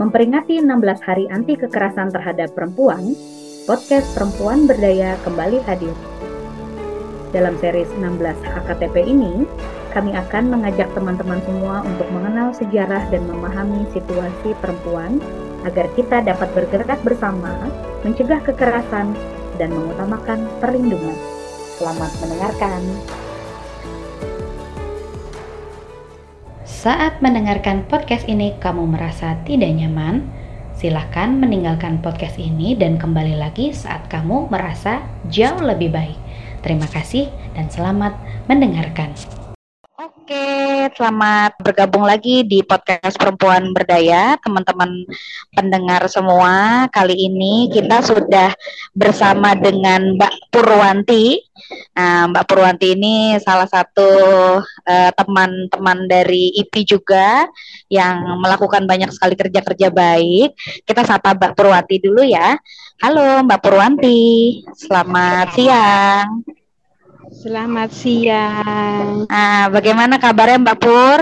Memperingati 16 hari anti kekerasan terhadap perempuan, podcast Perempuan Berdaya kembali hadir. Dalam series 16 HKTP ini, kami akan mengajak teman-teman semua untuk mengenal sejarah dan memahami situasi perempuan agar kita dapat bergerak bersama, mencegah kekerasan, dan mengutamakan perlindungan. Selamat mendengarkan. Saat mendengarkan podcast ini kamu merasa tidak nyaman, silahkan meninggalkan podcast ini dan kembali lagi saat kamu merasa jauh lebih baik. Terima kasih dan selamat mendengarkan. Oke, selamat bergabung lagi di podcast Perempuan Berdaya, teman-teman pendengar semua. Kali ini kita sudah bersama dengan Mbak Purwanti. Nah, Mbak Purwanti ini salah satu uh, teman-teman dari IP juga yang melakukan banyak sekali kerja-kerja baik. Kita sapa Mbak Purwanti dulu ya. Halo Mbak Purwanti, selamat siang. Selamat siang. Nah, bagaimana kabarnya Mbak Pur?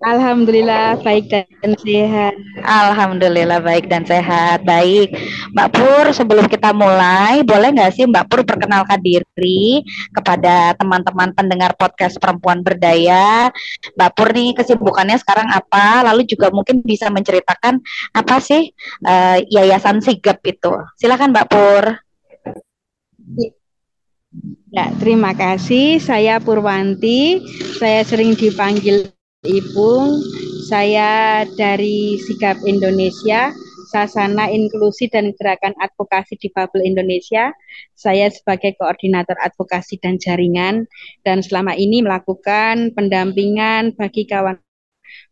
Alhamdulillah baik dan sehat. Alhamdulillah baik dan sehat. Baik, Mbak Pur. Sebelum kita mulai, boleh nggak sih Mbak Pur perkenalkan diri kepada teman-teman pendengar podcast Perempuan Berdaya? Mbak Pur nih kesibukannya sekarang apa? Lalu juga mungkin bisa menceritakan apa sih uh, Yayasan Sigap itu? Silakan Mbak Pur. Ya, terima kasih. Saya Purwanti. Saya sering dipanggil Ipung. Saya dari Sigap Indonesia, Sasana Inklusi dan Gerakan Advokasi Difabel Indonesia. Saya sebagai koordinator advokasi dan jaringan dan selama ini melakukan pendampingan bagi kawan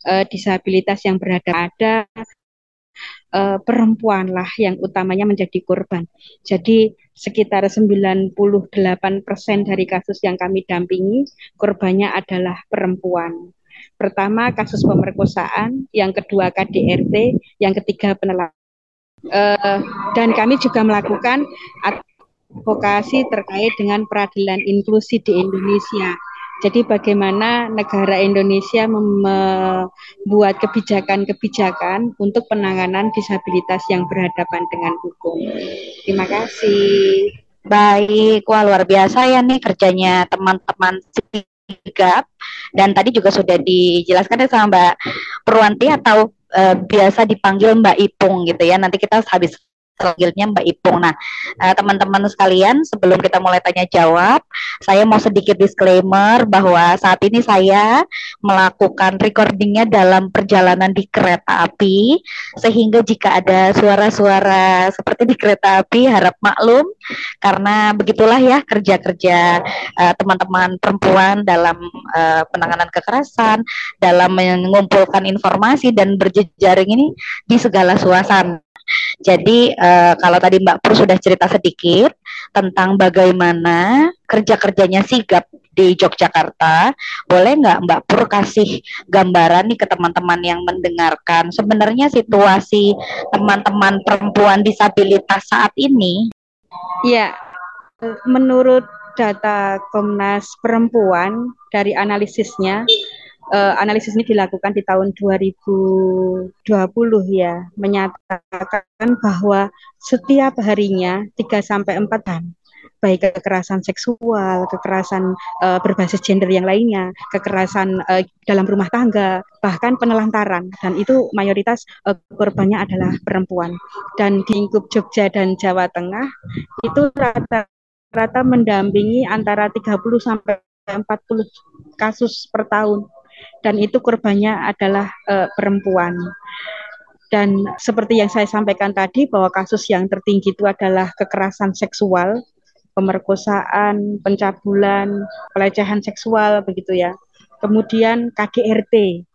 uh, disabilitas yang berada ada uh, perempuan lah yang utamanya menjadi korban. Jadi sekitar 98% dari kasus yang kami dampingi korbannya adalah perempuan. Pertama kasus pemerkosaan, yang kedua KDRT, yang ketiga penelaran. Uh, dan kami juga melakukan advokasi terkait dengan peradilan inklusi di Indonesia jadi bagaimana negara Indonesia membuat kebijakan-kebijakan untuk penanganan disabilitas yang berhadapan dengan hukum. Terima kasih. Baik, wah luar biasa ya nih kerjanya teman-teman sigap dan tadi juga sudah dijelaskan ya sama Mbak Purwanti atau uh, biasa dipanggil Mbak Ipung gitu ya. Nanti kita habis panggilnya Mbak Ipung. Nah, uh, teman-teman sekalian, sebelum kita mulai tanya jawab, saya mau sedikit disclaimer bahwa saat ini saya melakukan recordingnya dalam perjalanan di kereta api, sehingga jika ada suara-suara seperti di kereta api, harap maklum, karena begitulah ya kerja-kerja uh, teman-teman perempuan dalam uh, penanganan kekerasan, dalam mengumpulkan informasi dan berjejaring ini di segala suasana. Jadi uh, kalau tadi Mbak Pur sudah cerita sedikit tentang bagaimana kerja-kerjanya sigap di Yogyakarta, boleh nggak Mbak Pur kasih gambaran nih ke teman-teman yang mendengarkan sebenarnya situasi teman-teman perempuan disabilitas saat ini? Ya, menurut data Komnas Perempuan dari analisisnya uh, analisis ini dilakukan di tahun 2020 ya, menyatakan bahwa setiap harinya 3 sampai 4 tahun baik kekerasan seksual, kekerasan uh, berbasis gender yang lainnya, kekerasan uh, dalam rumah tangga, bahkan penelantaran dan itu mayoritas uh, korbannya adalah perempuan. Dan di lingkup Jogja dan Jawa Tengah itu rata-rata mendampingi antara 30 sampai 40 kasus per tahun dan itu korbannya adalah uh, perempuan. Dan seperti yang saya sampaikan tadi bahwa kasus yang tertinggi itu adalah kekerasan seksual, pemerkosaan, pencabulan, pelecehan seksual begitu ya. Kemudian KDRT.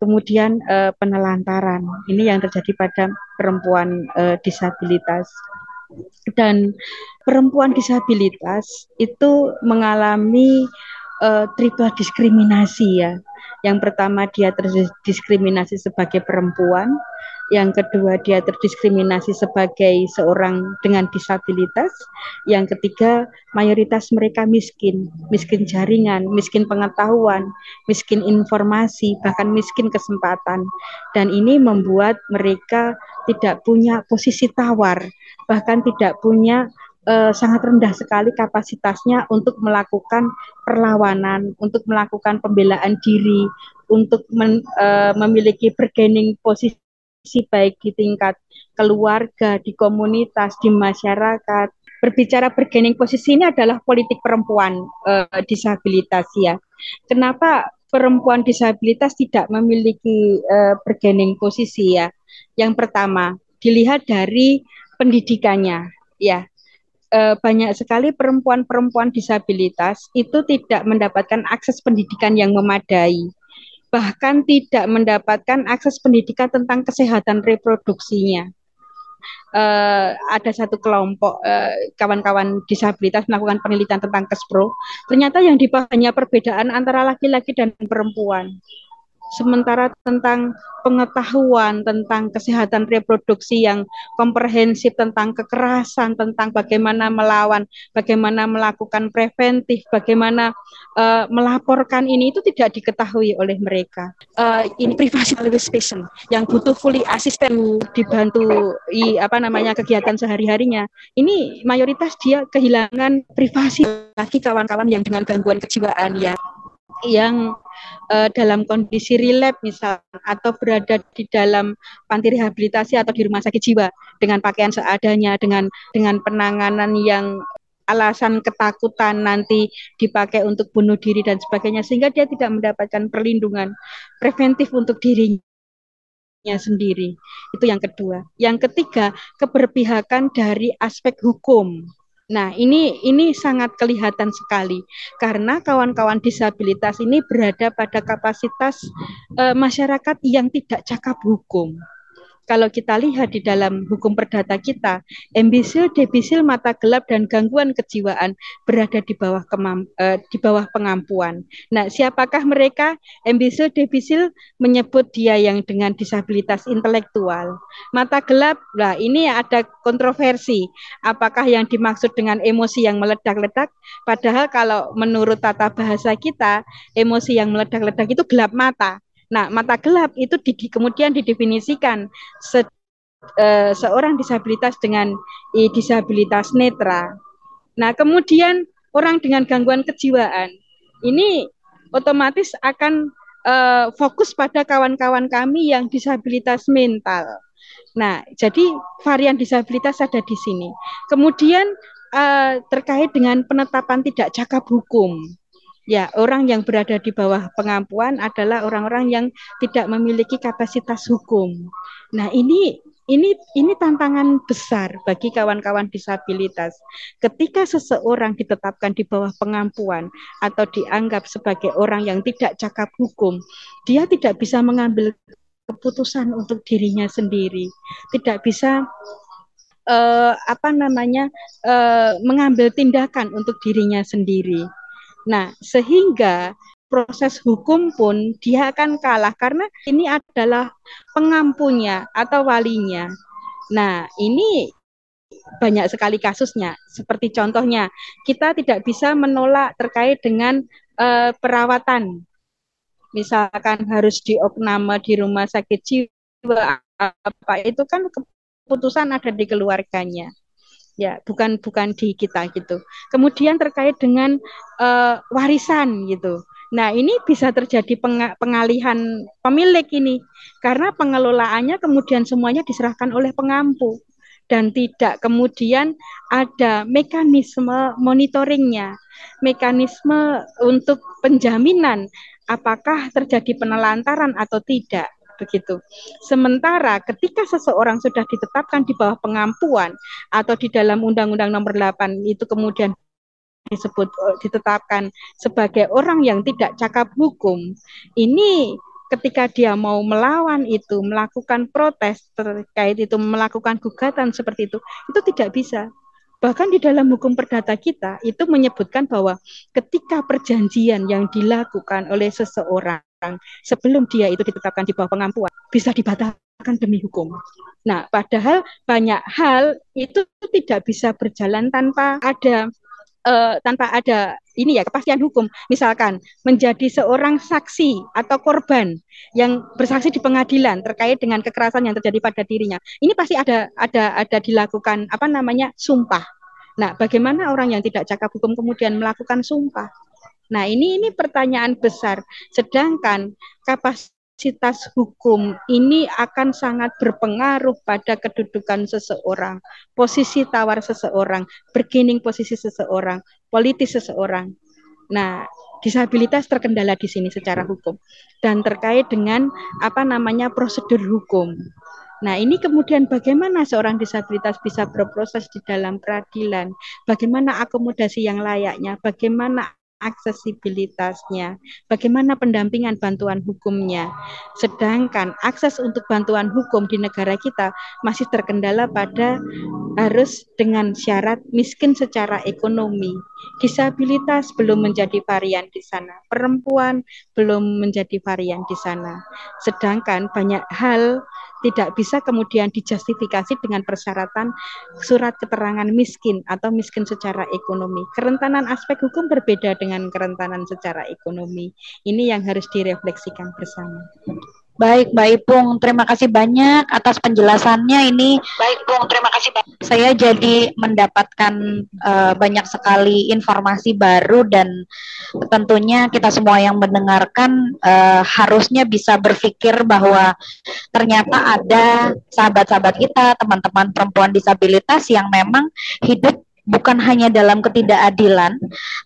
Kemudian uh, penelantaran. Ini yang terjadi pada perempuan uh, disabilitas. Dan perempuan disabilitas itu mengalami uh, triple diskriminasi ya. Yang pertama dia terdiskriminasi sebagai perempuan, yang kedua dia terdiskriminasi sebagai seorang dengan disabilitas, yang ketiga mayoritas mereka miskin, miskin jaringan, miskin pengetahuan, miskin informasi, bahkan miskin kesempatan. Dan ini membuat mereka tidak punya posisi tawar, bahkan tidak punya uh, sangat rendah sekali kapasitasnya untuk melakukan perlawanan, untuk melakukan pembelaan diri, untuk men, uh, memiliki bargaining posisi baik di tingkat keluarga, di komunitas, di masyarakat. Berbicara bargaining posisi ini adalah politik perempuan uh, disabilitas ya. Kenapa perempuan disabilitas tidak memiliki uh, bargaining posisi ya? Yang pertama, dilihat dari pendidikannya ya eh, banyak sekali perempuan-perempuan disabilitas itu tidak mendapatkan akses pendidikan yang memadai bahkan tidak mendapatkan akses pendidikan tentang kesehatan reproduksinya. Uh, ada satu kelompok eh, kawan-kawan uh, disabilitas melakukan penelitian tentang KESPRO. Ternyata yang dibahasnya perbedaan antara laki-laki dan perempuan. Sementara tentang pengetahuan tentang kesehatan reproduksi yang komprehensif tentang kekerasan, tentang bagaimana melawan, bagaimana melakukan preventif, bagaimana uh, melaporkan ini itu tidak diketahui oleh mereka. Uh, ini privasi patient yang butuh fully asisten dibantu i, apa namanya kegiatan sehari-harinya. Ini mayoritas dia kehilangan privasi lagi kawan-kawan yang dengan gangguan kejiwaan ya yang uh, dalam kondisi relap misal atau berada di dalam panti rehabilitasi atau di rumah sakit jiwa dengan pakaian seadanya dengan dengan penanganan yang alasan ketakutan nanti dipakai untuk bunuh diri dan sebagainya sehingga dia tidak mendapatkan perlindungan preventif untuk dirinya sendiri. Itu yang kedua. Yang ketiga, keberpihakan dari aspek hukum. Nah, ini ini sangat kelihatan sekali. Karena kawan-kawan disabilitas ini berada pada kapasitas e, masyarakat yang tidak cakap hukum kalau kita lihat di dalam hukum perdata kita, embisil, debisil, mata gelap dan gangguan kejiwaan berada di bawah kemam, uh, di bawah pengampuan. Nah, siapakah mereka? Embisil, debisil menyebut dia yang dengan disabilitas intelektual. Mata gelap, lah ini ada kontroversi. Apakah yang dimaksud dengan emosi yang meledak-ledak? Padahal kalau menurut tata bahasa kita, emosi yang meledak-ledak itu gelap mata. Nah, mata gelap itu di, kemudian didefinisikan se, uh, seorang disabilitas dengan uh, disabilitas netra. Nah, kemudian orang dengan gangguan kejiwaan ini otomatis akan uh, fokus pada kawan-kawan kami yang disabilitas mental. Nah, jadi varian disabilitas ada di sini. Kemudian uh, terkait dengan penetapan tidak cakap hukum. Ya, orang yang berada di bawah pengampuan adalah orang-orang yang tidak memiliki kapasitas hukum. Nah, ini ini ini tantangan besar bagi kawan-kawan disabilitas. Ketika seseorang ditetapkan di bawah pengampuan atau dianggap sebagai orang yang tidak cakap hukum, dia tidak bisa mengambil keputusan untuk dirinya sendiri, tidak bisa uh, apa namanya uh, mengambil tindakan untuk dirinya sendiri. Nah, sehingga proses hukum pun dia akan kalah karena ini adalah pengampunya atau walinya. Nah, ini banyak sekali kasusnya. Seperti contohnya, kita tidak bisa menolak terkait dengan uh, perawatan. Misalkan harus diopname di rumah sakit jiwa apa itu kan keputusan ada di keluarganya ya bukan bukan di kita gitu. Kemudian terkait dengan uh, warisan gitu. Nah ini bisa terjadi peng pengalihan pemilik ini. Karena pengelolaannya kemudian semuanya diserahkan oleh pengampu. Dan tidak kemudian ada mekanisme monitoringnya. Mekanisme untuk penjaminan apakah terjadi penelantaran atau tidak begitu. Sementara ketika seseorang sudah ditetapkan di bawah pengampuan atau di dalam Undang-Undang Nomor 8 itu kemudian disebut eh, ditetapkan sebagai orang yang tidak cakap hukum, ini ketika dia mau melawan itu, melakukan protes terkait itu, melakukan gugatan seperti itu, itu tidak bisa Bahkan di dalam hukum perdata kita itu menyebutkan bahwa ketika perjanjian yang dilakukan oleh seseorang sebelum dia itu ditetapkan di bawah pengampuan bisa dibatalkan demi hukum. Nah, padahal banyak hal itu tidak bisa berjalan tanpa ada uh, tanpa ada ini ya kepastian hukum. Misalkan menjadi seorang saksi atau korban yang bersaksi di pengadilan terkait dengan kekerasan yang terjadi pada dirinya. Ini pasti ada ada ada dilakukan apa namanya sumpah. Nah, bagaimana orang yang tidak cakap hukum kemudian melakukan sumpah? Nah, ini ini pertanyaan besar. Sedangkan kapasitas hukum ini akan sangat berpengaruh pada kedudukan seseorang, posisi tawar seseorang, bergening posisi seseorang, politis seseorang. Nah, disabilitas terkendala di sini secara hukum dan terkait dengan apa namanya prosedur hukum. Nah, ini kemudian bagaimana seorang disabilitas bisa berproses di dalam peradilan, bagaimana akomodasi yang layaknya, bagaimana aksesibilitasnya, bagaimana pendampingan bantuan hukumnya. Sedangkan akses untuk bantuan hukum di negara kita masih terkendala pada harus dengan syarat miskin secara ekonomi. Disabilitas belum menjadi varian di sana, perempuan belum menjadi varian di sana. Sedangkan banyak hal tidak bisa kemudian dijustifikasi dengan persyaratan surat keterangan miskin atau miskin secara ekonomi. Kerentanan aspek hukum berbeda dengan kerentanan secara ekonomi. Ini yang harus direfleksikan bersama. Baik, Mbak Ipung, terima kasih banyak atas penjelasannya ini. Baik, Bung, terima kasih banyak. Saya jadi mendapatkan uh, banyak sekali informasi baru dan tentunya kita semua yang mendengarkan uh, harusnya bisa berpikir bahwa ternyata ada sahabat-sahabat kita, teman-teman perempuan disabilitas yang memang hidup bukan hanya dalam ketidakadilan,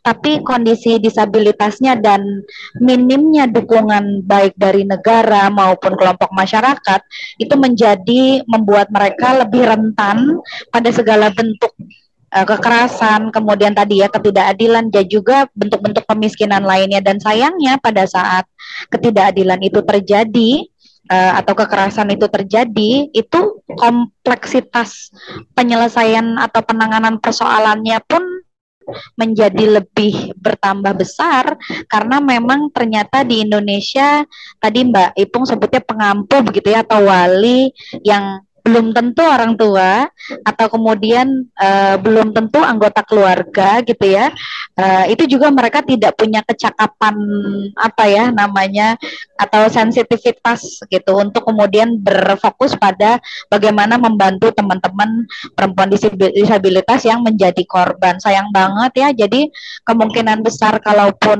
tapi kondisi disabilitasnya dan minimnya dukungan baik dari negara maupun kelompok masyarakat itu menjadi membuat mereka lebih rentan pada segala bentuk uh, kekerasan, kemudian tadi ya ketidakadilan dan juga bentuk-bentuk kemiskinan lainnya. Dan sayangnya pada saat ketidakadilan itu terjadi uh, atau kekerasan itu terjadi, itu kompleksitas penyelesaian atau penanganan persoalannya pun menjadi lebih bertambah besar karena memang ternyata di Indonesia tadi Mbak Ipung sebutnya pengampu begitu ya atau wali yang belum tentu orang tua atau kemudian uh, belum tentu anggota keluarga gitu ya uh, itu juga mereka tidak punya kecakapan apa ya namanya atau sensitivitas gitu untuk kemudian berfokus pada bagaimana membantu teman-teman perempuan disabilitas yang menjadi korban. Sayang banget ya jadi kemungkinan besar kalaupun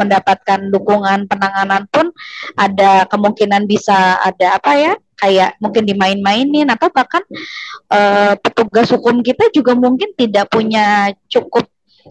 mendapatkan dukungan penanganan pun ada kemungkinan bisa ada apa ya kayak mungkin dimain-mainin atau bahkan uh, petugas hukum kita juga mungkin tidak punya cukup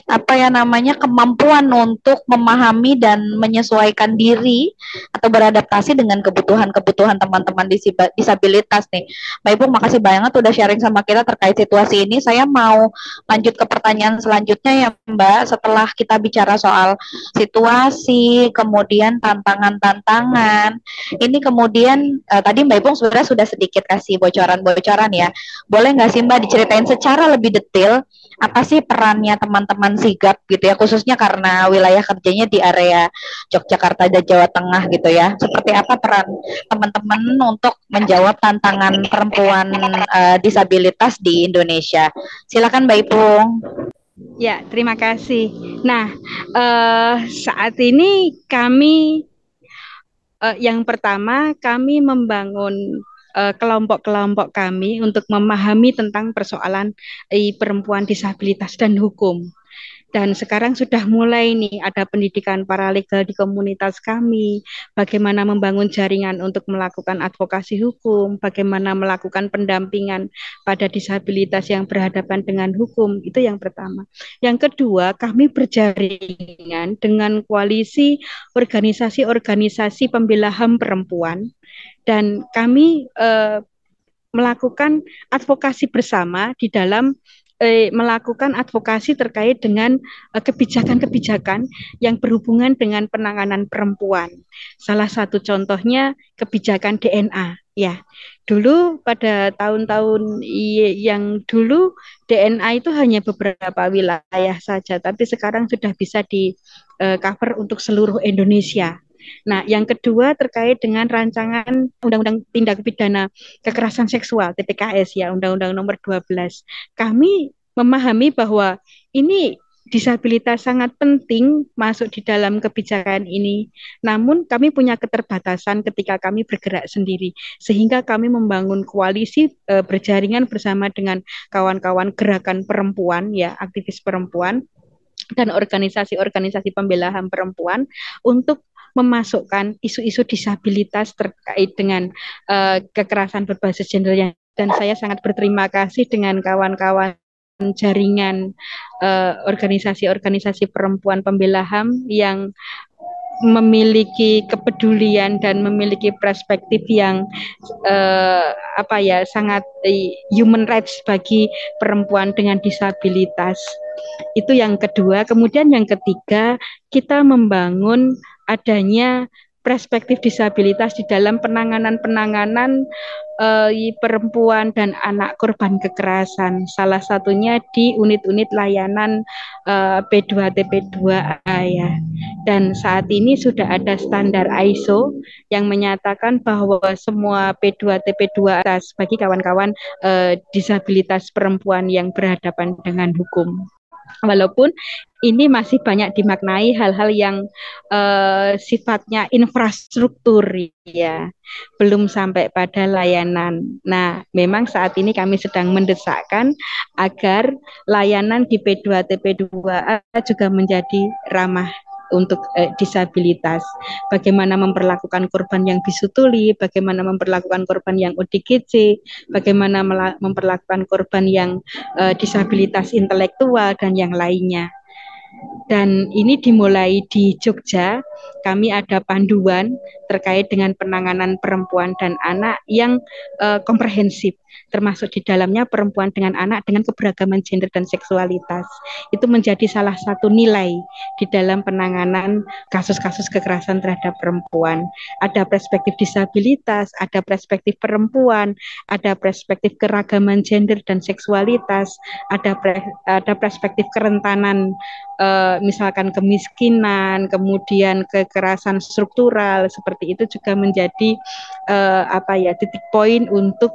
apa ya namanya kemampuan untuk memahami dan menyesuaikan diri atau beradaptasi dengan kebutuhan-kebutuhan teman-teman disabilitas nih. Mbak Ibu makasih banget udah sharing sama kita terkait situasi ini. Saya mau lanjut ke pertanyaan selanjutnya ya Mbak. Setelah kita bicara soal situasi, kemudian tantangan-tantangan, ini kemudian uh, tadi Mbak Ibu sebenarnya sudah sedikit kasih bocoran-bocoran ya. Boleh nggak sih Mbak diceritain secara lebih detail apa sih perannya teman-teman sigap gitu ya? Khususnya karena wilayah kerjanya di area Yogyakarta dan Jawa Tengah gitu ya. Seperti apa peran teman-teman untuk menjawab tantangan perempuan uh, disabilitas di Indonesia? Silakan Mbak Ipung. Ya terima kasih. Nah uh, saat ini kami uh, yang pertama kami membangun Eh, kelompok-kelompok kami untuk memahami tentang persoalan eh, perempuan disabilitas dan hukum. Dan sekarang sudah mulai nih ada pendidikan paralegal di komunitas kami, bagaimana membangun jaringan untuk melakukan advokasi hukum, bagaimana melakukan pendampingan pada disabilitas yang berhadapan dengan hukum, itu yang pertama. Yang kedua, kami berjaringan dengan koalisi organisasi-organisasi pembela HAM perempuan dan kami eh, melakukan advokasi bersama di dalam eh, melakukan advokasi terkait dengan eh, kebijakan-kebijakan yang berhubungan dengan penanganan perempuan. Salah satu contohnya kebijakan DNA Ya, dulu pada tahun-tahun yang dulu DNA itu hanya beberapa wilayah saja, tapi sekarang sudah bisa di uh, cover untuk seluruh Indonesia. Nah, yang kedua terkait dengan rancangan Undang-Undang Tindak Pidana Kekerasan Seksual TPKS ya, Undang-Undang Nomor 12. Kami memahami bahwa ini disabilitas sangat penting masuk di dalam kebijakan ini. Namun kami punya keterbatasan ketika kami bergerak sendiri sehingga kami membangun koalisi e, berjaringan bersama dengan kawan-kawan gerakan perempuan ya, aktivis perempuan dan organisasi-organisasi pembela HAM perempuan untuk memasukkan isu-isu disabilitas terkait dengan uh, kekerasan berbasis gender yang dan saya sangat berterima kasih dengan kawan-kawan jaringan eh, organisasi-organisasi uh, perempuan pembela HAM yang memiliki kepedulian dan memiliki perspektif yang uh, apa ya sangat uh, human rights bagi perempuan dengan disabilitas. Itu yang kedua. Kemudian yang ketiga, kita membangun adanya perspektif disabilitas di dalam penanganan-penanganan uh, perempuan dan anak korban kekerasan. Salah satunya di unit-unit layanan uh, P2TP2A ya. Dan saat ini sudah ada standar ISO yang menyatakan bahwa semua P2TP2 atas bagi kawan-kawan uh, disabilitas perempuan yang berhadapan dengan hukum walaupun ini masih banyak dimaknai hal-hal yang uh, sifatnya infrastruktur ya belum sampai pada layanan. Nah, memang saat ini kami sedang mendesakkan agar layanan di P2TP2A juga menjadi ramah untuk eh, disabilitas. Bagaimana memperlakukan korban yang bisutuli, bagaimana memperlakukan korban yang ODGJ, bagaimana memperlakukan korban yang eh, disabilitas intelektual dan yang lainnya. Dan ini dimulai di Jogja, kami ada panduan terkait dengan penanganan perempuan dan anak yang uh, komprehensif termasuk di dalamnya perempuan dengan anak dengan keberagaman gender dan seksualitas. Itu menjadi salah satu nilai di dalam penanganan kasus-kasus kekerasan terhadap perempuan. Ada perspektif disabilitas, ada perspektif perempuan, ada perspektif keragaman gender dan seksualitas, ada pre, ada perspektif kerentanan uh, misalkan kemiskinan, kemudian kekerasan struktural seperti itu juga menjadi uh, apa ya titik poin untuk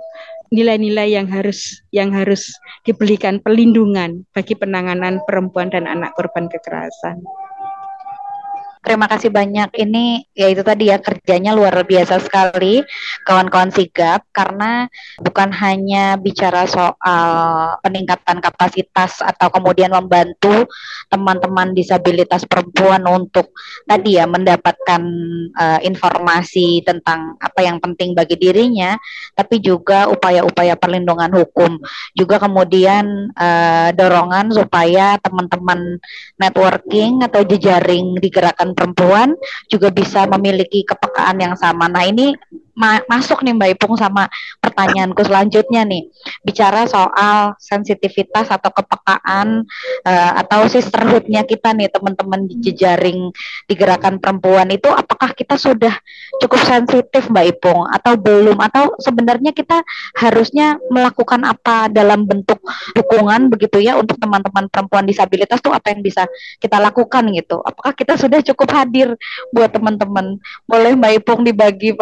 nilai-nilai yang harus yang harus diberikan perlindungan bagi penanganan perempuan dan anak korban kekerasan. Terima kasih banyak. Ini ya itu tadi ya kerjanya luar biasa sekali kawan-kawan sigap karena bukan hanya bicara soal peningkatan kapasitas atau kemudian membantu teman-teman disabilitas perempuan untuk tadi ya mendapatkan uh, informasi tentang apa yang penting bagi dirinya, tapi juga upaya-upaya perlindungan hukum. Juga kemudian uh, dorongan supaya teman-teman networking atau jejaring di gerakan perempuan juga bisa memiliki kepekaan yang sama. Nah, ini ma masuk nih Mbak Ipung sama pertanyaanku selanjutnya nih. Bicara soal sensitivitas atau kepekaan uh, atau sisterhoodnya kita nih teman-teman di jejaring di gerakan perempuan itu apakah kita sudah cukup sensitif Mbak Ipung atau belum atau sebenarnya kita harusnya melakukan apa dalam bentuk dukungan begitu ya untuk teman-teman perempuan disabilitas tuh apa yang bisa kita lakukan gitu. Apakah kita sudah cukup hadir buat teman-teman? Boleh Mbak Ipung dibagi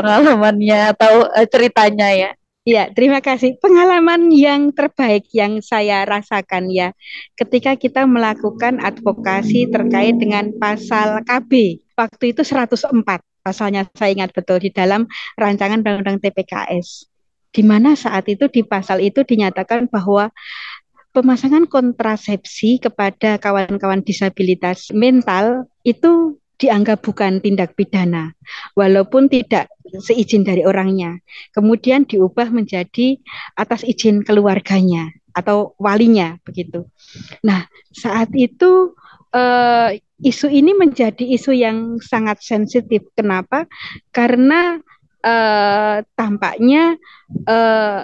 pengalaman atau uh, ceritanya ya. Ya, terima kasih. Pengalaman yang terbaik yang saya rasakan ya, ketika kita melakukan advokasi terkait dengan pasal KB. Waktu itu 104 pasalnya saya ingat betul di dalam rancangan undang-undang TPKS. Di mana saat itu di pasal itu dinyatakan bahwa pemasangan kontrasepsi kepada kawan-kawan disabilitas mental itu dianggap bukan tindak pidana, walaupun tidak seizin dari orangnya. Kemudian diubah menjadi atas izin keluarganya atau walinya begitu. Nah, saat itu uh, isu ini menjadi isu yang sangat sensitif. Kenapa? Karena uh, tampaknya uh, eh,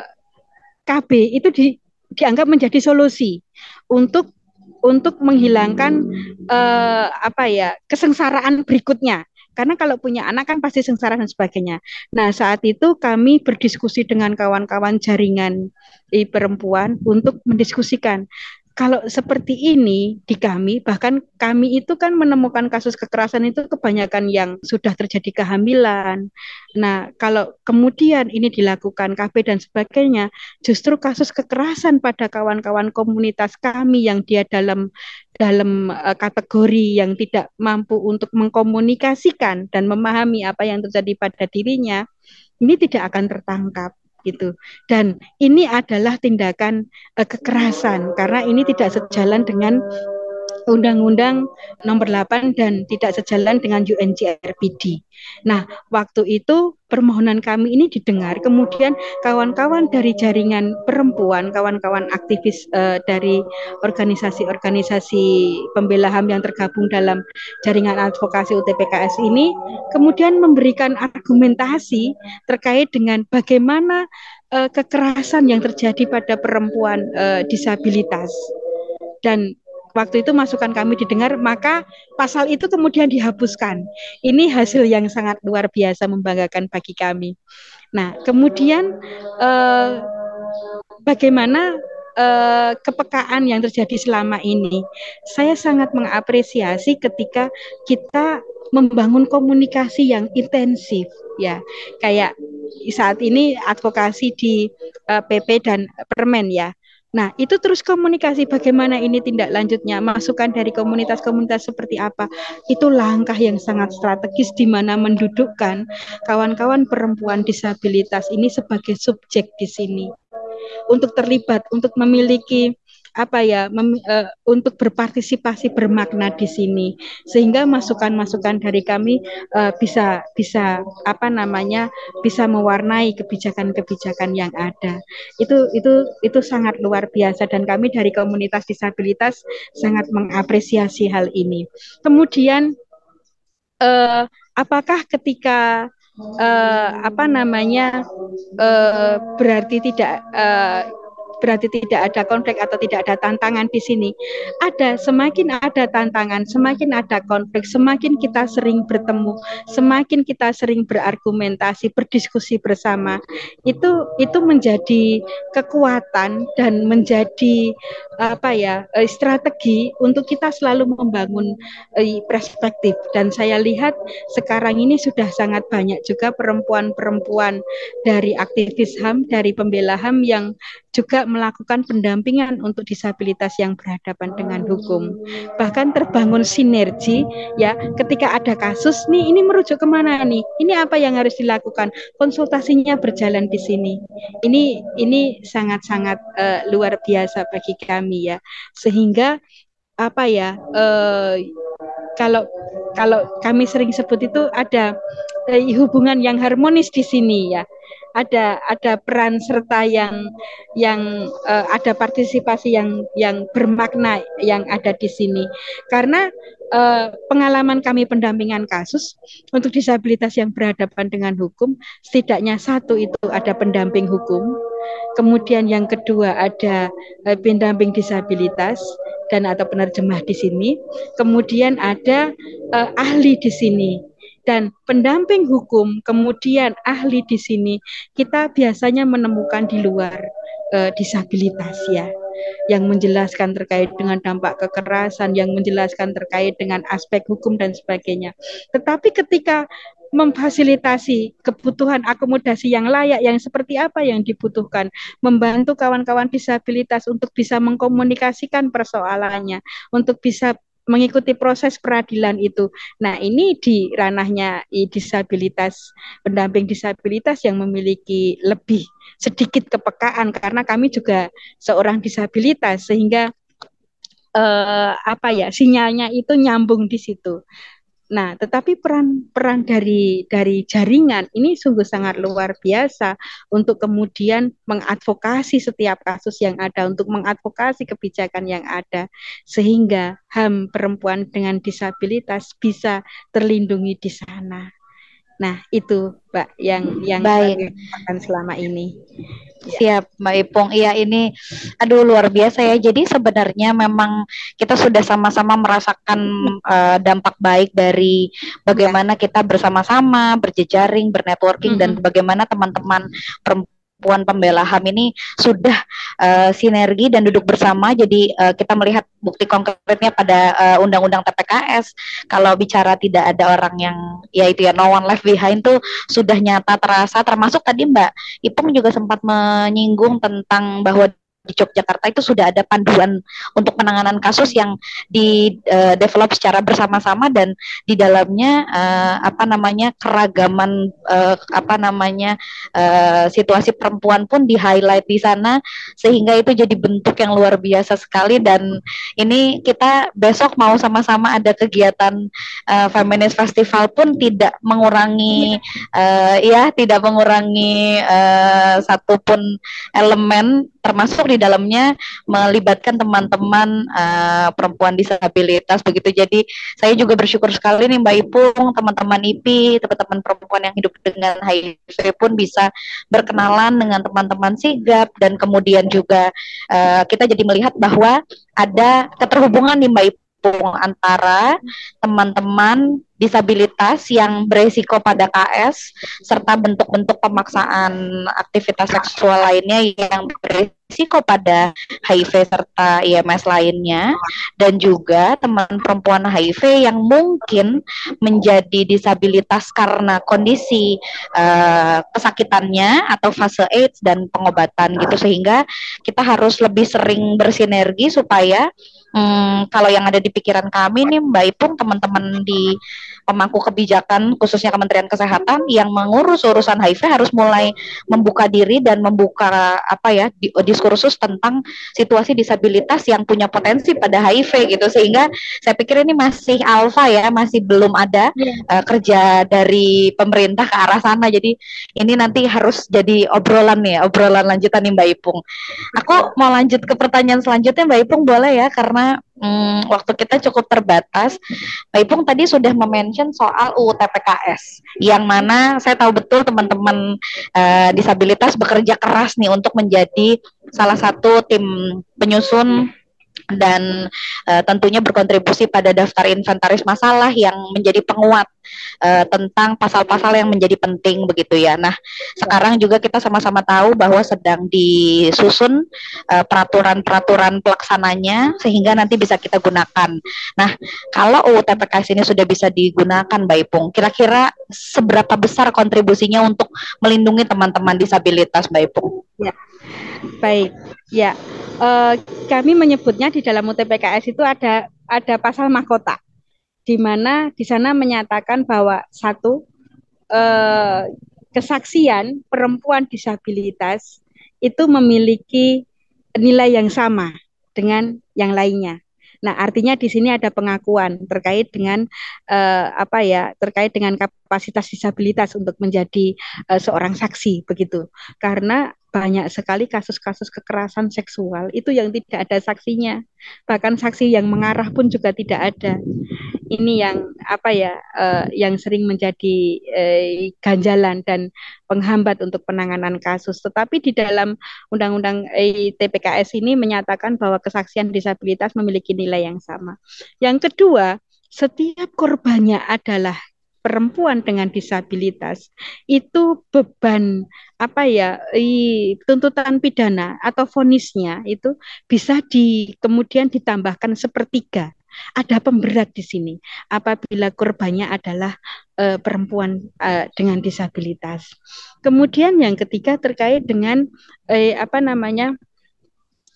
KB itu di, dianggap menjadi solusi untuk untuk menghilangkan uh, apa ya kesengsaraan berikutnya Karena kalau punya anak kan pasti sengsara dan sebagainya. Nah, saat itu kami berdiskusi dengan kawan-kawan jaringan perempuan untuk mendiskusikan kalau seperti ini di kami, bahkan kami itu kan menemukan kasus kekerasan itu kebanyakan yang sudah terjadi kehamilan. Nah, kalau kemudian ini dilakukan KB dan sebagainya, justru kasus kekerasan pada kawan-kawan komunitas kami yang dia dalam dalam uh, kategori yang tidak mampu untuk mengkomunikasikan dan memahami apa yang terjadi pada dirinya, ini tidak akan tertangkap gitu. Dan ini adalah tindakan uh, kekerasan karena ini tidak sejalan dengan Undang-Undang Nomor 8 dan tidak sejalan dengan UNCRPD. Nah, waktu itu permohonan kami ini didengar, kemudian kawan-kawan dari jaringan perempuan, kawan-kawan aktivis uh, dari organisasi-organisasi pembela HAM yang tergabung dalam jaringan advokasi UTPKS ini, kemudian memberikan argumentasi terkait dengan bagaimana uh, kekerasan yang terjadi pada perempuan uh, disabilitas dan waktu itu masukan kami didengar, maka pasal itu kemudian dihapuskan. Ini hasil yang sangat luar biasa membanggakan bagi kami. Nah, kemudian eh, bagaimana eh, kepekaan yang terjadi selama ini? Saya sangat mengapresiasi ketika kita membangun komunikasi yang intensif ya kayak saat ini advokasi di uh, eh, PP dan Permen ya Nah, itu terus komunikasi bagaimana ini tindak lanjutnya, masukan dari komunitas-komunitas seperti apa. Itu langkah yang sangat strategis di mana mendudukkan kawan-kawan perempuan disabilitas ini sebagai subjek di sini. Untuk terlibat, untuk memiliki apa ya mem, uh, untuk berpartisipasi bermakna di sini. Sehingga masukan-masukan dari kami uh, bisa bisa apa namanya bisa mewarnai kebijakan-kebijakan yang ada. Itu itu itu sangat luar biasa dan kami dari komunitas disabilitas sangat mengapresiasi hal ini. Kemudian uh, apakah ketika uh, apa namanya uh, berarti tidak uh, berarti tidak ada konflik atau tidak ada tantangan di sini. Ada, semakin ada tantangan, semakin ada konflik, semakin kita sering bertemu, semakin kita sering berargumentasi, berdiskusi bersama. Itu itu menjadi kekuatan dan menjadi apa ya eh, strategi untuk kita selalu membangun eh, perspektif dan saya lihat sekarang ini sudah sangat banyak juga perempuan-perempuan dari aktivis HAM dari pembela HAM yang juga melakukan pendampingan untuk disabilitas yang berhadapan dengan hukum. Bahkan terbangun sinergi ya ketika ada kasus nih ini merujuk ke mana nih? Ini apa yang harus dilakukan? Konsultasinya berjalan di sini. Ini ini sangat-sangat uh, luar biasa bagi kami ya. Sehingga apa ya uh, kalau kalau kami sering sebut itu ada uh, hubungan yang harmonis di sini ya ada ada peran serta yang yang uh, ada partisipasi yang yang bermakna yang ada di sini. Karena uh, pengalaman kami pendampingan kasus untuk disabilitas yang berhadapan dengan hukum setidaknya satu itu ada pendamping hukum kemudian yang kedua ada uh, pendamping disabilitas dan atau penerjemah di sini kemudian ada uh, ahli di sini dan pendamping hukum, kemudian ahli di sini, kita biasanya menemukan di luar e, disabilitas ya, yang menjelaskan terkait dengan dampak kekerasan, yang menjelaskan terkait dengan aspek hukum dan sebagainya. Tetapi ketika memfasilitasi kebutuhan akomodasi yang layak yang seperti apa yang dibutuhkan membantu kawan-kawan disabilitas untuk bisa mengkomunikasikan persoalannya untuk bisa mengikuti proses peradilan itu. Nah, ini di ranahnya disabilitas, pendamping disabilitas yang memiliki lebih sedikit kepekaan karena kami juga seorang disabilitas sehingga eh, apa ya sinyalnya itu nyambung di situ. Nah, tetapi peran-peran dari dari jaringan ini sungguh sangat luar biasa untuk kemudian mengadvokasi setiap kasus yang ada, untuk mengadvokasi kebijakan yang ada, sehingga HAM perempuan dengan disabilitas bisa terlindungi di sana. Nah, itu Mbak yang yang Baik. akan selama ini. Siap, Mbak Ipung. Iya, ini aduh luar biasa ya. Jadi sebenarnya memang kita sudah sama-sama merasakan uh, dampak baik dari bagaimana kita bersama-sama berjejaring, bernetworking mm -hmm. dan bagaimana teman-teman perempuan Puan Pembela HAM ini sudah uh, sinergi dan duduk bersama. Jadi uh, kita melihat bukti konkretnya pada uh, undang-undang TPKS. Kalau bicara tidak ada orang yang yaitu ya no one left behind tuh sudah nyata terasa. Termasuk tadi Mbak Ipung juga sempat menyinggung tentang bahwa di Yogyakarta itu sudah ada panduan untuk penanganan kasus yang di uh, develop secara bersama-sama dan di dalamnya uh, apa namanya keragaman uh, apa namanya uh, situasi perempuan pun di highlight di sana sehingga itu jadi bentuk yang luar biasa sekali. Dan ini kita besok mau sama-sama ada kegiatan uh, feminist festival pun tidak mengurangi uh, ya tidak mengurangi uh, satupun elemen termasuk di dalamnya melibatkan teman-teman uh, perempuan disabilitas begitu. Jadi saya juga bersyukur sekali nih Mbak Ipung, teman-teman IPI, teman-teman perempuan yang hidup dengan HIV pun bisa berkenalan dengan teman-teman sigap dan kemudian juga uh, kita jadi melihat bahwa ada keterhubungan nih Mbak Ipung antara teman-teman disabilitas yang beresiko pada KS serta bentuk-bentuk pemaksaan aktivitas seksual lainnya yang beresiko pada HIV serta IMS lainnya. Dan juga teman perempuan HIV yang mungkin menjadi disabilitas karena kondisi uh, kesakitannya atau fase AIDS dan pengobatan gitu. Sehingga kita harus lebih sering bersinergi supaya Hmm, kalau yang ada di pikiran kami nih Mbak Ipung teman-teman di pemangku kebijakan khususnya Kementerian Kesehatan yang mengurus urusan HIV harus mulai membuka diri dan membuka apa ya diskursus tentang situasi disabilitas yang punya potensi pada HIV gitu sehingga saya pikir ini masih alfa ya masih belum ada yeah. Iya. uh, kerja dari pemerintah ke arah sana jadi ini nanti harus jadi obrolan nih obrolan lanjutan nih Mbak Ipung. Aku mau lanjut ke pertanyaan selanjutnya Mbak Ipung boleh ya karena karena hmm, waktu kita cukup terbatas. Pak Ipung tadi sudah memention soal UU TPKS, yang mana saya tahu betul teman-teman uh, disabilitas bekerja keras nih untuk menjadi salah satu tim penyusun dan uh, tentunya berkontribusi pada daftar inventaris masalah yang menjadi penguat uh, tentang pasal-pasal yang menjadi penting begitu ya. Nah, sekarang juga kita sama-sama tahu bahwa sedang disusun uh, peraturan-peraturan pelaksananya sehingga nanti bisa kita gunakan. Nah, kalau UU TPKS ini sudah bisa digunakan Mbak Ipung, kira-kira seberapa besar kontribusinya untuk melindungi teman-teman disabilitas Mbak Ipung? Ya. Baik, ya uh, kami menyebutnya di dalam UTPKS itu ada ada pasal mahkota di mana di sana menyatakan bahwa satu uh, kesaksian perempuan disabilitas itu memiliki nilai yang sama dengan yang lainnya. Nah, artinya di sini ada pengakuan terkait dengan uh, apa ya, terkait dengan kapasitas disabilitas untuk menjadi uh, seorang saksi begitu. Karena banyak sekali kasus-kasus kekerasan seksual itu yang tidak ada saksinya. Bahkan saksi yang mengarah pun juga tidak ada. Ini yang apa ya uh, yang sering menjadi uh, ganjalan dan penghambat untuk penanganan kasus. Tetapi di dalam undang-undang uh, TPKS ini menyatakan bahwa kesaksian disabilitas memiliki nilai yang sama. Yang kedua setiap korbannya adalah perempuan dengan disabilitas itu beban apa ya i, tuntutan pidana atau vonisnya itu bisa di kemudian ditambahkan sepertiga ada pemberat di sini apabila korbannya adalah uh, perempuan uh, dengan disabilitas. Kemudian yang ketiga terkait dengan uh, apa namanya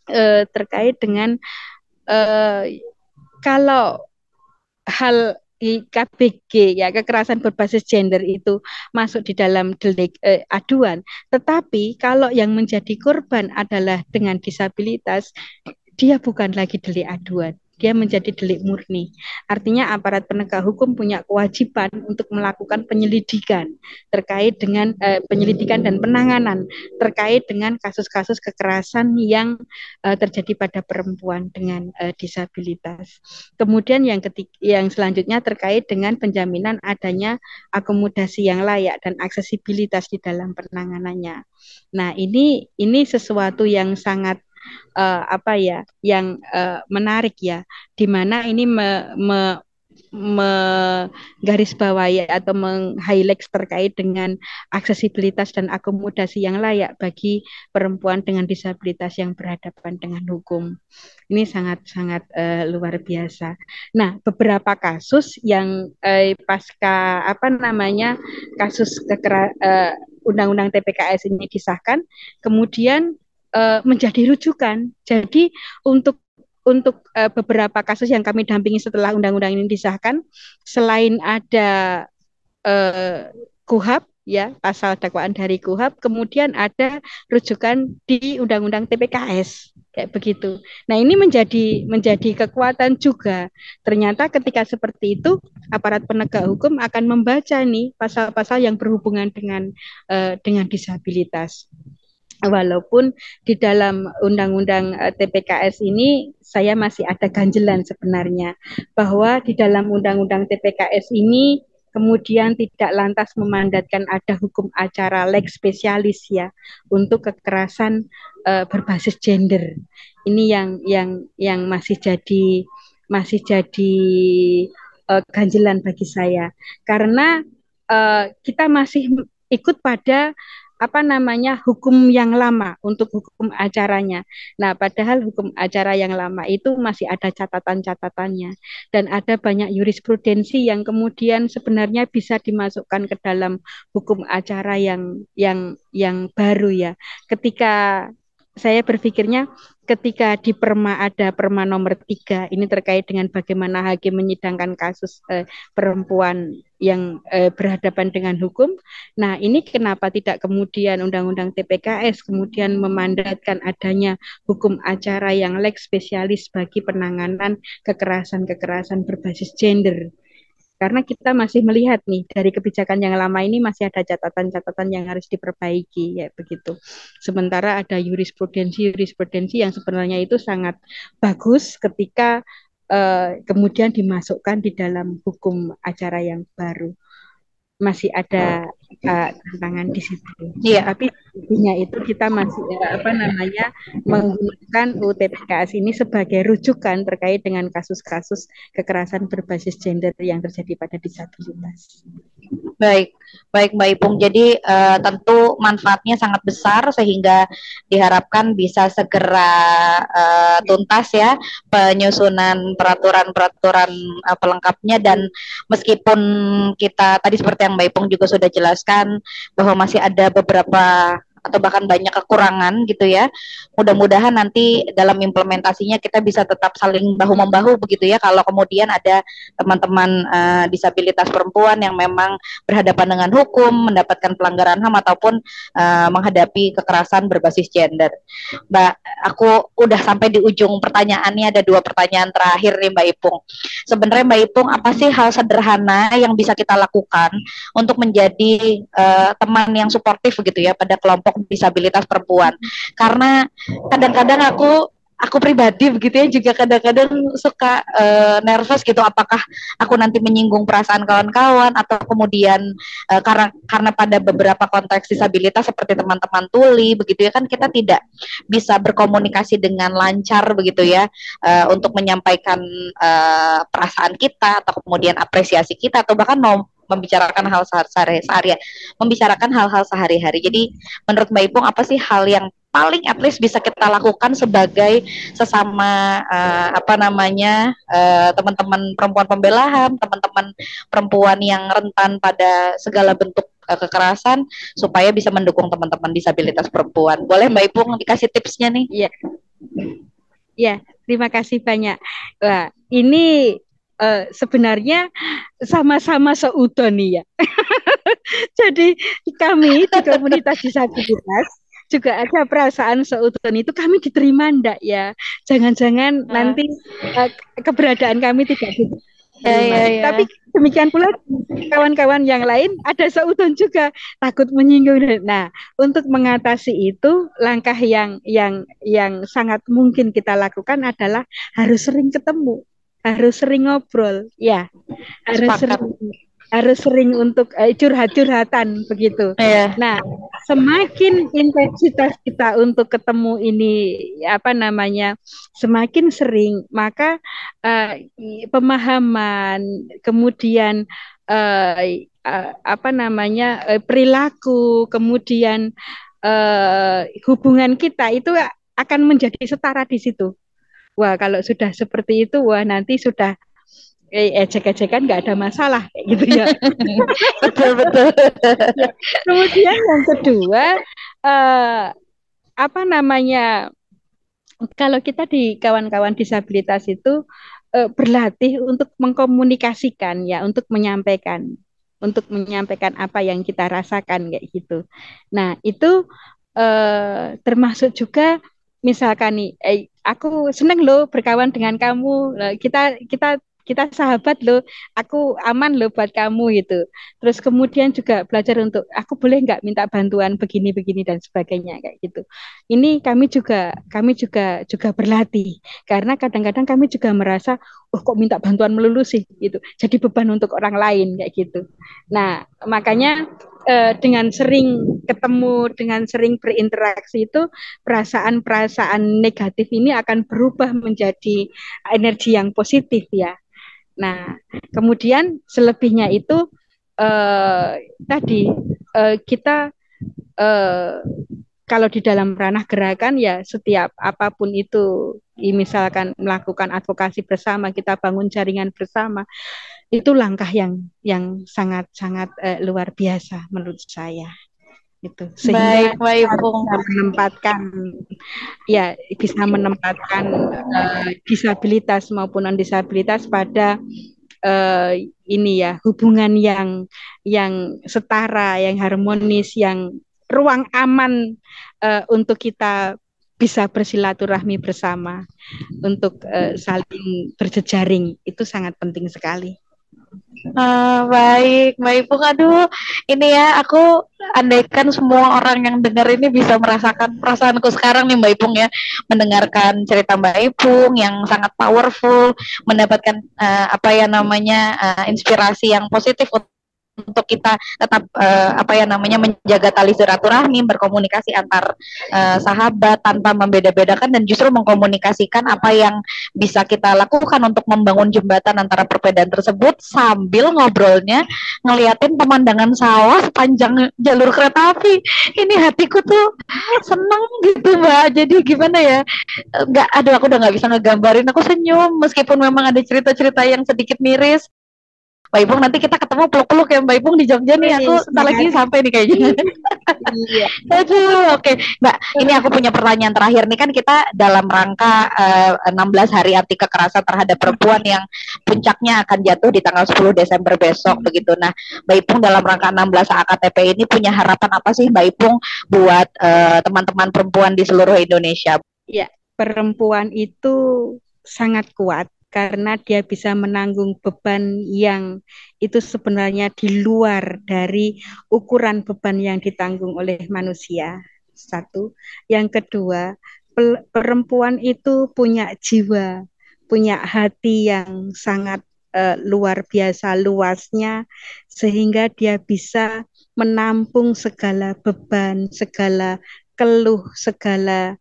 uh, terkait dengan uh, kalau hal KBG ya kekerasan berbasis gender itu masuk di dalam delik eh, aduan. Tetapi kalau yang menjadi korban adalah dengan disabilitas dia bukan lagi delik aduan dia menjadi delik murni. Artinya aparat penegak hukum punya kewajiban untuk melakukan penyelidikan terkait dengan eh, penyelidikan dan penanganan terkait dengan kasus-kasus kekerasan yang eh, terjadi pada perempuan dengan eh, disabilitas. Kemudian yang ketik yang selanjutnya terkait dengan penjaminan adanya akomodasi yang layak dan aksesibilitas di dalam penanganannya. Nah, ini ini sesuatu yang sangat uh, apa ya yang uh, menarik ya di mana ini me, me, menggarisbawahi atau meng-highlight terkait dengan aksesibilitas dan akomodasi yang layak bagi perempuan dengan disabilitas yang berhadapan dengan hukum. Ini sangat-sangat uh, luar biasa. Nah, beberapa kasus yang uh, pasca apa namanya kasus kekera, uh, undang-undang TPKS ini disahkan, kemudian uh, menjadi rujukan. Jadi untuk untuk uh, beberapa kasus yang kami dampingi setelah undang-undang ini disahkan, selain ada uh, KUHAP ya pasal dakwaan dari KUHAP, kemudian ada rujukan di undang-undang TPKS kayak begitu. Nah ini menjadi menjadi kekuatan juga. Ternyata ketika seperti itu aparat penegak hukum akan membaca nih pasal-pasal yang berhubungan dengan uh, dengan disabilitas walaupun di dalam undang-undang eh, TPKS ini saya masih ada ganjelan sebenarnya bahwa di dalam undang-undang TPKS ini kemudian tidak lantas memandatkan ada hukum acara lex spesialis ya untuk kekerasan uh, berbasis gender. Ini yang yang yang masih jadi masih jadi uh, ganjelan bagi saya karena uh, kita masih ikut pada apa namanya hukum yang lama untuk hukum acaranya. Nah, padahal hukum acara yang lama itu masih ada catatan-catatannya dan ada banyak jurisprudensi yang kemudian sebenarnya bisa dimasukkan ke dalam hukum acara yang yang yang baru ya. Ketika saya berpikirnya ketika di Perma ada Perma nomor tiga ini terkait dengan bagaimana hakim menyidangkan kasus eh, perempuan yang eh, berhadapan dengan hukum. Nah, ini kenapa tidak kemudian Undang-Undang TPKS kemudian memandatkan adanya hukum acara yang lex spesialis bagi penanganan kekerasan-kekerasan berbasis gender karena kita masih melihat nih dari kebijakan yang lama ini masih ada catatan-catatan yang harus diperbaiki ya begitu. Sementara ada jurisprudensi-jurisprudensi yang sebenarnya itu sangat bagus ketika uh, kemudian dimasukkan di dalam hukum acara yang baru masih ada uh, tantangan di situ. Iya, tapi intinya itu kita masih uh, apa namanya menggunakan UTPKS ini sebagai rujukan terkait dengan kasus-kasus kekerasan berbasis gender yang terjadi pada disabilitas. Baik, baik Mbak Ipung. Jadi uh, tentu manfaatnya sangat besar sehingga diharapkan bisa segera uh, tuntas ya penyusunan peraturan-peraturan uh, pelengkapnya dan meskipun kita tadi seperti yang Mbak Ipung juga sudah jelaskan bahwa masih ada beberapa atau bahkan banyak kekurangan gitu ya. Mudah-mudahan nanti dalam implementasinya kita bisa tetap saling bahu membahu begitu ya. Kalau kemudian ada teman-teman uh, disabilitas perempuan yang memang berhadapan dengan hukum, mendapatkan pelanggaran HAM ataupun uh, menghadapi kekerasan berbasis gender. Mbak, aku udah sampai di ujung pertanyaannya ada dua pertanyaan terakhir nih Mbak Ipung. Sebenarnya Mbak Ipung apa sih hal sederhana yang bisa kita lakukan untuk menjadi uh, teman yang suportif begitu ya pada kelompok disabilitas perempuan. Karena kadang-kadang aku aku pribadi begitu ya juga kadang-kadang suka uh, nervous gitu apakah aku nanti menyinggung perasaan kawan-kawan atau kemudian uh, karena karena pada beberapa konteks disabilitas seperti teman-teman tuli begitu ya kan kita tidak bisa berkomunikasi dengan lancar begitu ya uh, untuk menyampaikan uh, perasaan kita atau kemudian apresiasi kita atau bahkan mau membicarakan hal sehari-hari, membicarakan hal-hal sehari-hari. Jadi menurut Mbak Ipung apa sih hal yang paling at least bisa kita lakukan sebagai sesama uh, apa namanya uh, teman-teman perempuan pembela HAM, teman-teman perempuan yang rentan pada segala bentuk uh, kekerasan supaya bisa mendukung teman-teman disabilitas perempuan. Boleh Mbak Ipung dikasih tipsnya nih? Iya. Iya, terima kasih banyak. Wah, ini uh, sebenarnya sama-sama seudon ya. Jadi kami di komunitas disabilitas juga ada perasaan seudon itu kami diterima ndak ya? Jangan-jangan uh. nanti uh, keberadaan kami tidak diterima. Ya, ya, ya. Tapi demikian pula kawan-kawan yang lain ada seudon juga takut menyinggung. Nah, untuk mengatasi itu langkah yang yang yang sangat mungkin kita lakukan adalah harus sering ketemu, harus sering ngobrol, ya, harus Sepakat. sering harus sering untuk uh, curhat-curhatan begitu. Yeah. Nah, semakin intensitas kita untuk ketemu ini apa namanya semakin sering, maka uh, pemahaman kemudian uh, uh, apa namanya uh, perilaku kemudian uh, hubungan kita itu akan menjadi setara di situ. Wah, kalau sudah seperti itu, wah nanti sudah eh, ejek-ejekan nggak ada masalah gitu ya. betul betul. ya. Kemudian yang kedua uh, apa namanya kalau kita di kawan-kawan disabilitas itu uh, berlatih untuk mengkomunikasikan ya, untuk menyampaikan, untuk menyampaikan apa yang kita rasakan kayak gitu. Nah itu uh, termasuk juga misalkan nih, eh, aku seneng loh berkawan dengan kamu, kita kita kita sahabat loh, aku aman loh buat kamu gitu. Terus kemudian juga belajar untuk aku boleh nggak minta bantuan begini-begini dan sebagainya kayak gitu. Ini kami juga kami juga juga berlatih karena kadang-kadang kami juga merasa oh kok minta bantuan melulu sih gitu. Jadi beban untuk orang lain kayak gitu. Nah, makanya eh, dengan sering ketemu, dengan sering berinteraksi itu perasaan-perasaan negatif ini akan berubah menjadi energi yang positif ya. Nah, kemudian selebihnya itu eh, tadi eh, kita eh, kalau di dalam ranah gerakan ya setiap apa pun itu misalkan melakukan advokasi bersama kita bangun jaringan bersama itu langkah yang yang sangat sangat eh, luar biasa menurut saya. Itu sehingga baik, baik, bisa menempatkan ya bisa menempatkan uh, disabilitas maupun non disabilitas pada uh, ini ya hubungan yang yang setara yang harmonis yang ruang aman uh, untuk kita bisa bersilaturahmi bersama untuk uh, saling berjejaring. Itu sangat penting sekali. Uh, baik, baik Bung. Aduh, ini ya aku andaikan semua orang yang dengar ini bisa merasakan perasaanku sekarang nih Mbak Ipung ya, mendengarkan cerita Mbak Ipung yang sangat powerful, mendapatkan uh, apa ya namanya uh, inspirasi yang positif untuk kita tetap uh, apa ya namanya menjaga tali silaturahmi, berkomunikasi antar uh, sahabat tanpa membeda-bedakan dan justru mengkomunikasikan apa yang bisa kita lakukan untuk membangun jembatan antara perbedaan tersebut sambil ngobrolnya ngeliatin pemandangan sawah sepanjang jalur kereta api. Ini hatiku tuh seneng gitu mbak. Jadi gimana ya? Nggak, aduh aku udah nggak bisa ngegambarin. Aku senyum meskipun memang ada cerita-cerita yang sedikit miris Mbak Ipung nanti kita ketemu peluk-peluk ya Mbak Ipung di Jogja nih aku sebentar lagi sampai nih kayaknya. Iya. Aduh, oke. Okay. Mbak, ini aku punya pertanyaan terakhir nih kan kita dalam rangka uh, eh, 16 hari anti kekerasan terhadap perempuan yang puncaknya akan jatuh di tanggal 10 Desember besok begitu. Nah, Mbak Ipung dalam rangka 16 AKTP ini punya harapan apa sih Mbak Ipung buat eh, teman-teman uh, perempuan di seluruh Indonesia? Ya, perempuan itu sangat kuat karena dia bisa menanggung beban yang itu sebenarnya di luar dari ukuran beban yang ditanggung oleh manusia. Satu, yang kedua, perempuan itu punya jiwa, punya hati yang sangat uh, luar biasa luasnya, sehingga dia bisa menampung segala beban, segala keluh, segala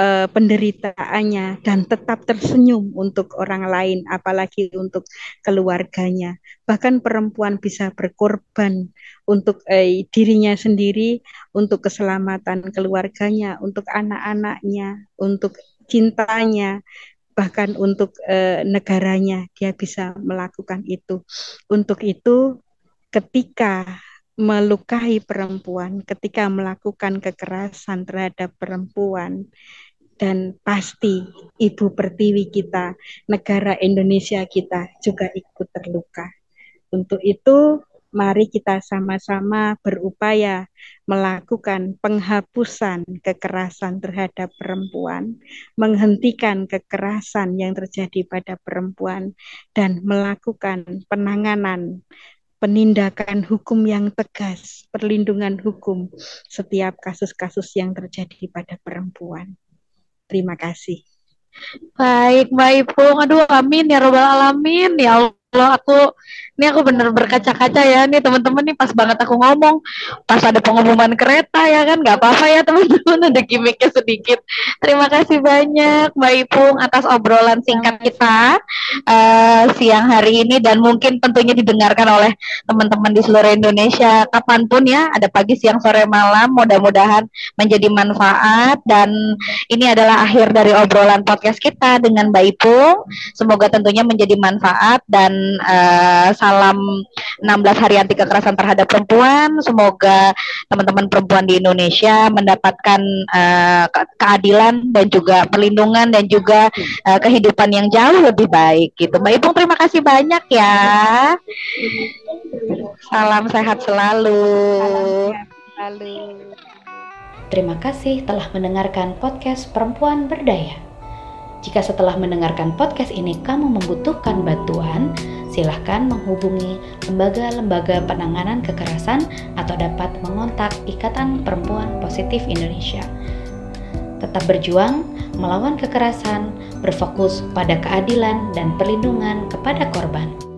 uh, penderitaannya dan tetap tersenyum untuk orang lain apalagi untuk keluarganya. Bahkan perempuan bisa berkorban untuk eh, dirinya sendiri untuk keselamatan keluarganya untuk anak-anaknya untuk cintanya bahkan untuk eh, negaranya dia bisa melakukan itu. Untuk itu ketika melukai perempuan, ketika melakukan kekerasan terhadap perempuan, dan pasti Ibu Pertiwi kita, negara Indonesia kita juga ikut terluka. Untuk itu Mari kita sama-sama berupaya melakukan penghapusan kekerasan terhadap perempuan, menghentikan kekerasan yang terjadi pada perempuan, dan melakukan penanganan penindakan hukum yang tegas, perlindungan hukum setiap kasus-kasus yang terjadi pada perempuan. Terima kasih. Baik, Mbak Ipung. Aduh, amin ya robbal alamin. Ya Allah kalau aku ini aku bener berkaca-kaca ya. Nih teman-teman nih pas banget aku ngomong pas ada pengumuman kereta ya kan? Nggak apa-apa ya teman-teman ada gimmicknya sedikit. Terima kasih banyak Mbak Ipung atas obrolan singkat kita uh, siang hari ini. Dan mungkin tentunya didengarkan oleh teman-teman di seluruh Indonesia kapan pun ya. Ada pagi siang sore malam. Mudah-mudahan menjadi manfaat. Dan ini adalah akhir dari obrolan podcast kita dengan Mbak Ipung. Semoga tentunya menjadi manfaat. Dan uh, salam 16 hari anti kekerasan terhadap perempuan. Semoga teman-teman perempuan di Indonesia mendapatkan uh, keadilan dan juga perlindungan dan juga uh, kehidupan yang jauh lebih baik gitu. Mbak Ipung terima kasih banyak ya. Salam sehat selalu. Terima kasih telah mendengarkan podcast Perempuan Berdaya. Jika setelah mendengarkan podcast ini kamu membutuhkan bantuan, silahkan menghubungi lembaga-lembaga penanganan kekerasan atau dapat mengontak Ikatan Perempuan Positif Indonesia. Tetap berjuang melawan kekerasan, berfokus pada keadilan dan perlindungan kepada korban.